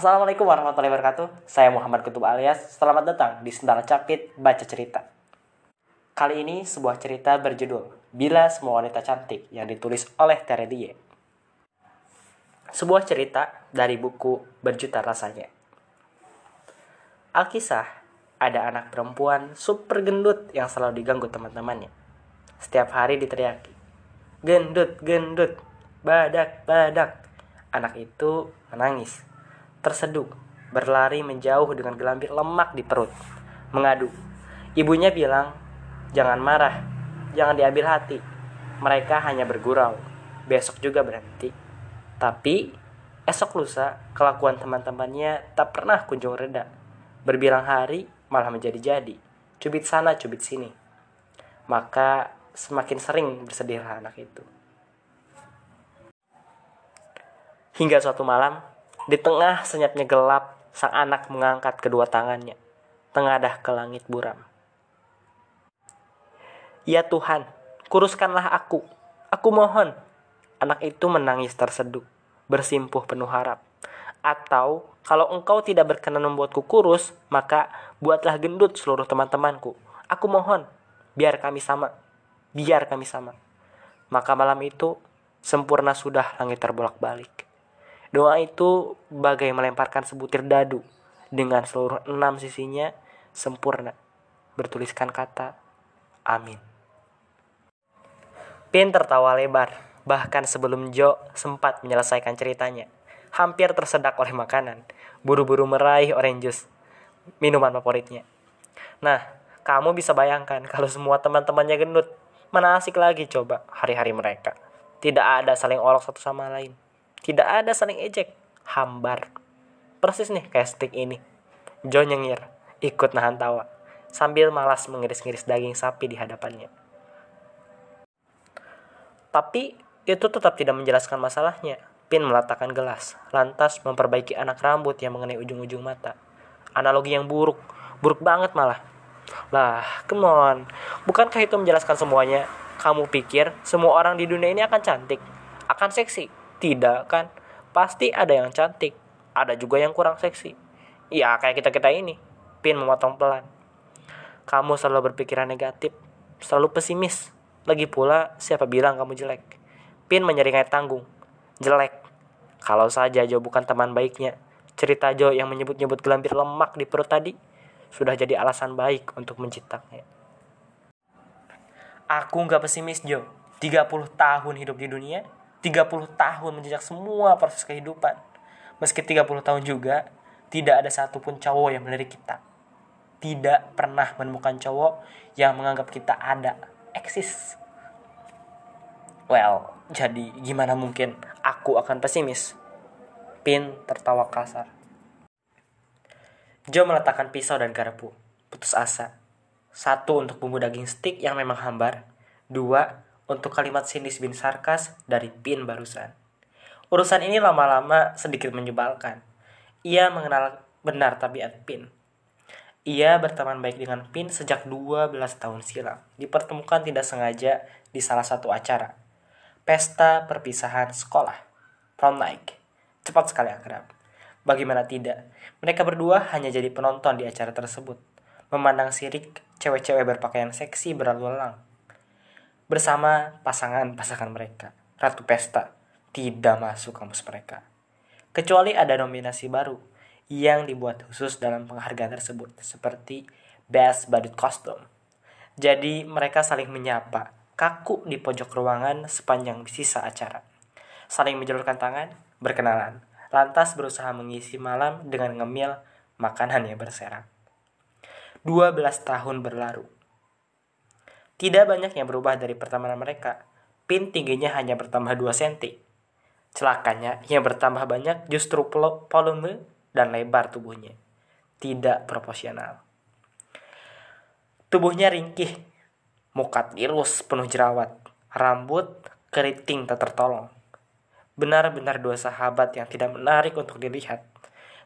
Assalamualaikum warahmatullahi wabarakatuh. Saya Muhammad Kutub alias. Selamat datang di Sendal Capit Baca Cerita. Kali ini sebuah cerita berjudul Bila Semua Wanita Cantik yang ditulis oleh Terelie. Sebuah cerita dari buku Berjuta Rasanya. Alkisah, ada anak perempuan super gendut yang selalu diganggu teman-temannya. Setiap hari diteriaki, gendut, gendut, badak, badak. Anak itu menangis, terseduk, berlari menjauh dengan gelambir lemak di perut, mengadu. Ibunya bilang, jangan marah, jangan diambil hati. Mereka hanya bergurau, besok juga berhenti. Tapi, esok lusa, kelakuan teman-temannya tak pernah kunjung reda. Berbilang hari, malah menjadi-jadi. Cubit sana, cubit sini. Maka, semakin sering bersedihlah anak itu. Hingga suatu malam, di tengah senyapnya gelap, sang anak mengangkat kedua tangannya, tengadah ke langit buram. Ya Tuhan, kuruskanlah aku. Aku mohon. Anak itu menangis terseduk, bersimpuh penuh harap. Atau, kalau engkau tidak berkenan membuatku kurus, maka buatlah gendut seluruh teman-temanku. Aku mohon, biar kami sama. Biar kami sama. Maka malam itu, sempurna sudah langit terbolak-balik. Doa itu bagai melemparkan sebutir dadu dengan seluruh enam sisinya sempurna. Bertuliskan kata Amin. Pin tertawa lebar, bahkan sebelum Jo sempat menyelesaikan ceritanya. Hampir tersedak oleh makanan, buru-buru meraih orange juice, minuman favoritnya. Nah, kamu bisa bayangkan kalau semua teman-temannya gendut. Mana asik lagi coba hari-hari mereka. Tidak ada saling olok satu sama lain. Tidak ada saling ejek, hambar. Persis nih kayak stick ini. Jo nyengir, ikut nahan tawa, sambil malas mengiris-ngiris daging sapi di hadapannya. Tapi itu tetap tidak menjelaskan masalahnya. Pin meletakkan gelas, lantas memperbaiki anak rambut yang mengenai ujung-ujung mata. Analogi yang buruk, buruk banget malah. Lah, come on. Bukankah itu menjelaskan semuanya? Kamu pikir semua orang di dunia ini akan cantik? Akan seksi? Tidak kan? Pasti ada yang cantik. Ada juga yang kurang seksi. Ya, kayak kita-kita ini. Pin memotong pelan. Kamu selalu berpikiran negatif. Selalu pesimis. Lagi pula, siapa bilang kamu jelek? Pin menyeringai tanggung. Jelek. Kalau saja Jo bukan teman baiknya. Cerita Jo yang menyebut-nyebut gelambir lemak di perut tadi sudah jadi alasan baik untuk mencitaknya. Aku nggak pesimis Jo. 30 tahun hidup di dunia, 30 tahun menjejak semua proses kehidupan. Meski 30 tahun juga, tidak ada satupun cowok yang melirik kita. Tidak pernah menemukan cowok yang menganggap kita ada, eksis. Well, jadi gimana mungkin aku akan pesimis? Pin tertawa kasar. Joe meletakkan pisau dan garpu. Putus asa. Satu untuk bumbu daging stick yang memang hambar. Dua untuk kalimat sinis bin sarkas dari Pin barusan. Urusan ini lama-lama sedikit menyebalkan. Ia mengenal benar tabiat Pin. Ia berteman baik dengan Pin sejak 12 tahun silam. Dipertemukan tidak sengaja di salah satu acara. Pesta perpisahan sekolah. Prom night. Cepat sekali akrab. Bagaimana tidak, mereka berdua hanya jadi penonton di acara tersebut. Memandang sirik cewek-cewek berpakaian seksi berlalu lalang. Bersama pasangan-pasangan mereka. Ratu Pesta tidak masuk kampus mereka. Kecuali ada nominasi baru yang dibuat khusus dalam penghargaan tersebut. Seperti Best Badut Costume. Jadi mereka saling menyapa, kaku di pojok ruangan sepanjang sisa acara. Saling menjulurkan tangan, berkenalan, lantas berusaha mengisi malam dengan ngemil makanan yang berserak. 12 tahun berlalu. Tidak banyak yang berubah dari pertemanan mereka. Pin tingginya hanya bertambah 2 cm. Celakanya, yang bertambah banyak justru volume dan lebar tubuhnya. Tidak proporsional. Tubuhnya ringkih, muka tirus penuh jerawat, rambut keriting tak tertolong benar-benar dua sahabat yang tidak menarik untuk dilihat.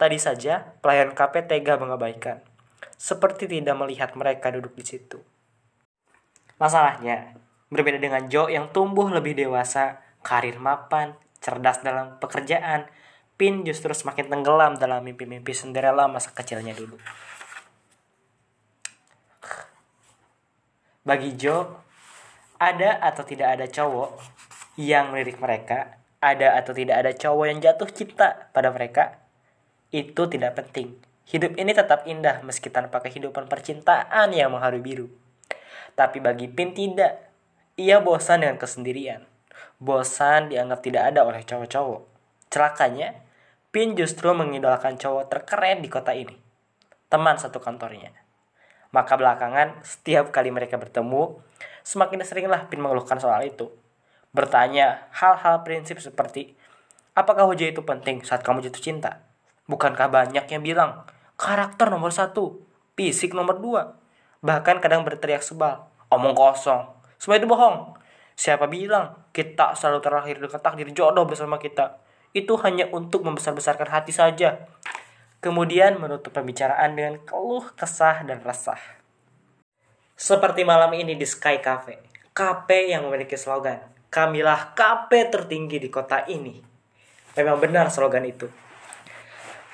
Tadi saja pelayan KP tega mengabaikan, seperti tidak melihat mereka duduk di situ. Masalahnya, berbeda dengan Joe yang tumbuh lebih dewasa, karir mapan, cerdas dalam pekerjaan, Pin justru semakin tenggelam dalam mimpi-mimpi Cinderella masa kecilnya dulu. Bagi Joe, ada atau tidak ada cowok yang melirik mereka, ada atau tidak ada cowok yang jatuh cinta pada mereka, itu tidak penting. Hidup ini tetap indah meski tanpa kehidupan percintaan yang mengharu biru. Tapi bagi Pin tidak. Ia bosan dengan kesendirian. Bosan dianggap tidak ada oleh cowok-cowok. Celakanya, Pin justru mengidolakan cowok terkeren di kota ini. Teman satu kantornya. Maka belakangan, setiap kali mereka bertemu, semakin seringlah Pin mengeluhkan soal itu. Bertanya hal-hal prinsip seperti, apakah wajah itu penting saat kamu jatuh cinta? Bukankah banyak yang bilang, karakter nomor satu, fisik nomor dua. Bahkan kadang berteriak sebal, omong kosong. Semua itu bohong. Siapa bilang kita selalu terlahir dengan takdir jodoh bersama kita? Itu hanya untuk membesar-besarkan hati saja. Kemudian menutup pembicaraan dengan keluh kesah dan resah. Seperti malam ini di Sky Cafe. Cafe yang memiliki slogan, Kamilah cafe tertinggi di kota ini. Memang benar slogan itu.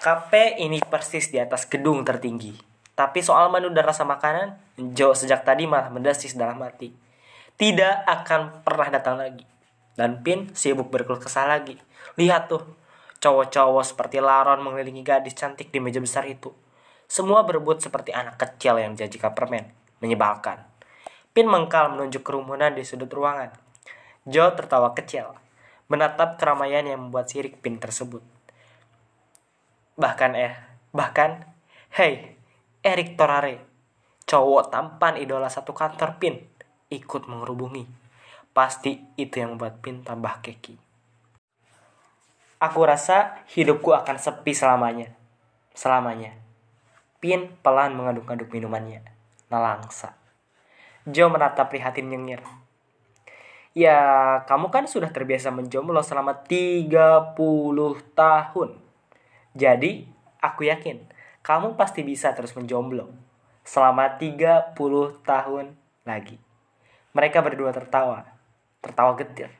Cafe ini persis di atas gedung tertinggi. Tapi soal menu dan rasa makanan, Joe sejak tadi malah mendesis dalam hati. Tidak akan pernah datang lagi. Dan Pin sibuk berkeluh kesah lagi. Lihat tuh, Cowok-cowok seperti Laron mengelilingi gadis cantik di meja besar itu. Semua berebut seperti anak kecil yang menjanjikan permen. Menyebalkan. Pin mengkal menunjuk kerumunan di sudut ruangan. Joe tertawa kecil. Menatap keramaian yang membuat sirik Pin tersebut. Bahkan eh, bahkan, hey, Eric Torare, cowok tampan idola satu kantor Pin, ikut mengerubungi. Pasti itu yang membuat Pin tambah keki. Aku rasa hidupku akan sepi selamanya. Selamanya. Pin pelan mengaduk-aduk minumannya. Nelangsa. Joe menatap prihatin nyengir. Ya, kamu kan sudah terbiasa menjomblo selama 30 tahun. Jadi, aku yakin kamu pasti bisa terus menjomblo selama 30 tahun lagi. Mereka berdua tertawa, tertawa getir.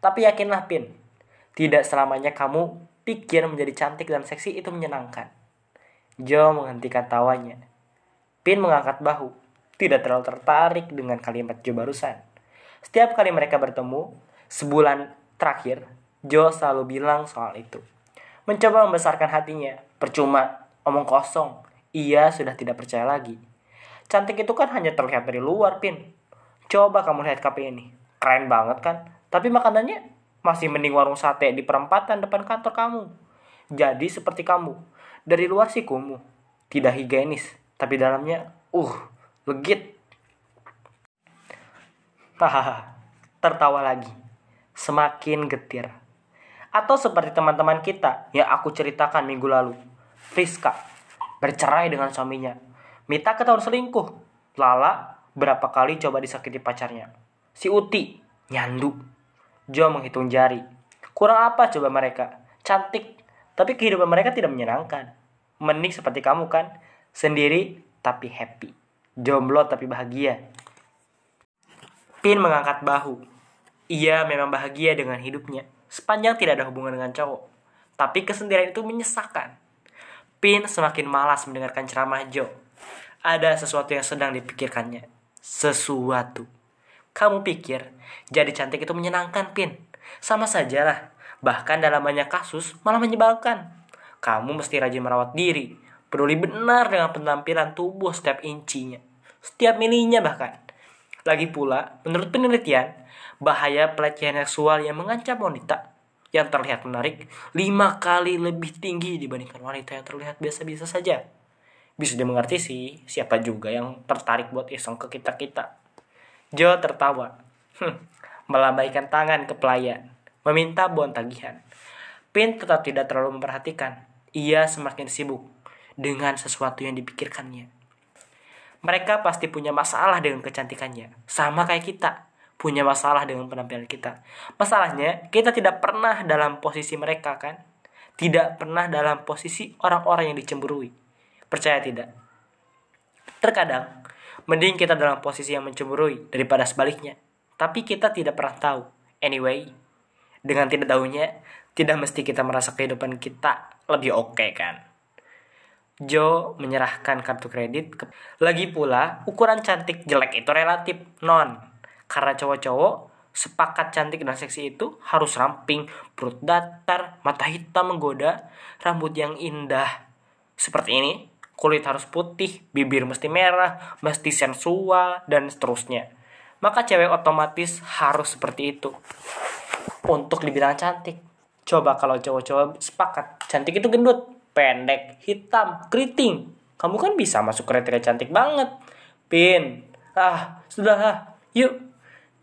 Tapi yakinlah Pin, tidak selamanya kamu pikir menjadi cantik dan seksi itu menyenangkan. Joe menghentikan tawanya. Pin mengangkat bahu. Tidak terlalu tertarik dengan kalimat Joe barusan. Setiap kali mereka bertemu, sebulan terakhir, Joe selalu bilang soal itu. Mencoba membesarkan hatinya. Percuma, omong kosong. Ia sudah tidak percaya lagi. Cantik itu kan hanya terlihat dari luar, Pin. Coba kamu lihat KP ini. Keren banget kan? Tapi makanannya masih mending warung sate di perempatan depan kantor kamu. Jadi seperti kamu. Dari luar sih kumuh. Tidak higienis. Tapi dalamnya, uh, legit. Hahaha, tertawa lagi. Semakin getir. Atau seperti teman-teman kita yang aku ceritakan minggu lalu. Friska, bercerai dengan suaminya. Mita ketahuan selingkuh. Lala, berapa kali coba disakiti pacarnya. Si Uti, nyandu Joe menghitung jari. Kurang apa coba mereka? Cantik, tapi kehidupan mereka tidak menyenangkan. Menik seperti kamu kan? Sendiri tapi happy. Jomblo tapi bahagia. Pin mengangkat bahu. Ia memang bahagia dengan hidupnya. Sepanjang tidak ada hubungan dengan cowok. Tapi kesendirian itu menyesakan. Pin semakin malas mendengarkan ceramah Joe. Ada sesuatu yang sedang dipikirkannya. Sesuatu. Kamu pikir jadi cantik itu menyenangkan, Pin? Sama saja lah. Bahkan dalam banyak kasus malah menyebalkan. Kamu mesti rajin merawat diri. Peduli benar dengan penampilan tubuh setiap incinya. Setiap milinya bahkan. Lagi pula, menurut penelitian, bahaya pelecehan seksual yang mengancam wanita yang terlihat menarik lima kali lebih tinggi dibandingkan wanita yang terlihat biasa-biasa saja. Bisa dimengerti sih, siapa juga yang tertarik buat iseng ke kita-kita. Joe tertawa. Hm, melambaikan tangan ke pelayan. Meminta bon tagihan. Pin tetap tidak terlalu memperhatikan. Ia semakin sibuk dengan sesuatu yang dipikirkannya. Mereka pasti punya masalah dengan kecantikannya. Sama kayak kita. Punya masalah dengan penampilan kita. Masalahnya, kita tidak pernah dalam posisi mereka kan? Tidak pernah dalam posisi orang-orang yang dicemburui. Percaya tidak? Terkadang, Mending kita dalam posisi yang mencemburui daripada sebaliknya. Tapi kita tidak pernah tahu. Anyway, dengan tidak tahunya, tidak mesti kita merasa kehidupan kita lebih oke okay, kan. Joe menyerahkan kartu kredit. Ke... Lagi pula, ukuran cantik jelek itu relatif non. Karena cowok-cowok sepakat cantik dan seksi itu harus ramping, perut datar, mata hitam menggoda, rambut yang indah. Seperti ini, kulit harus putih, bibir mesti merah, mesti sensual, dan seterusnya. Maka cewek otomatis harus seperti itu. Untuk dibilang cantik. Coba kalau cowok-cowok sepakat, cantik itu gendut pendek, hitam, keriting. Kamu kan bisa masuk kriteria cantik banget. Pin, ah, sudahlah, yuk.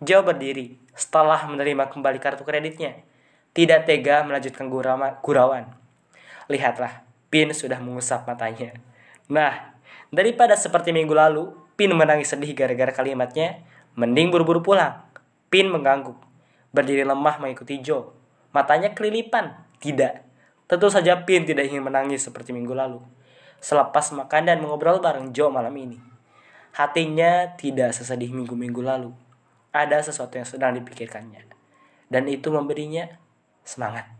Joe berdiri setelah menerima kembali kartu kreditnya. Tidak tega melanjutkan gurauan. Lihatlah, Pin sudah mengusap matanya. Nah, daripada seperti minggu lalu, Pin menangis sedih gara-gara kalimatnya, mending buru-buru pulang. Pin mengangguk, berdiri lemah mengikuti Joe. Matanya kelilipan, tidak Tentu saja Pin tidak ingin menangis seperti minggu lalu. Selepas makan dan mengobrol bareng Joe malam ini. Hatinya tidak sesedih minggu-minggu lalu. Ada sesuatu yang sedang dipikirkannya. Dan itu memberinya semangat.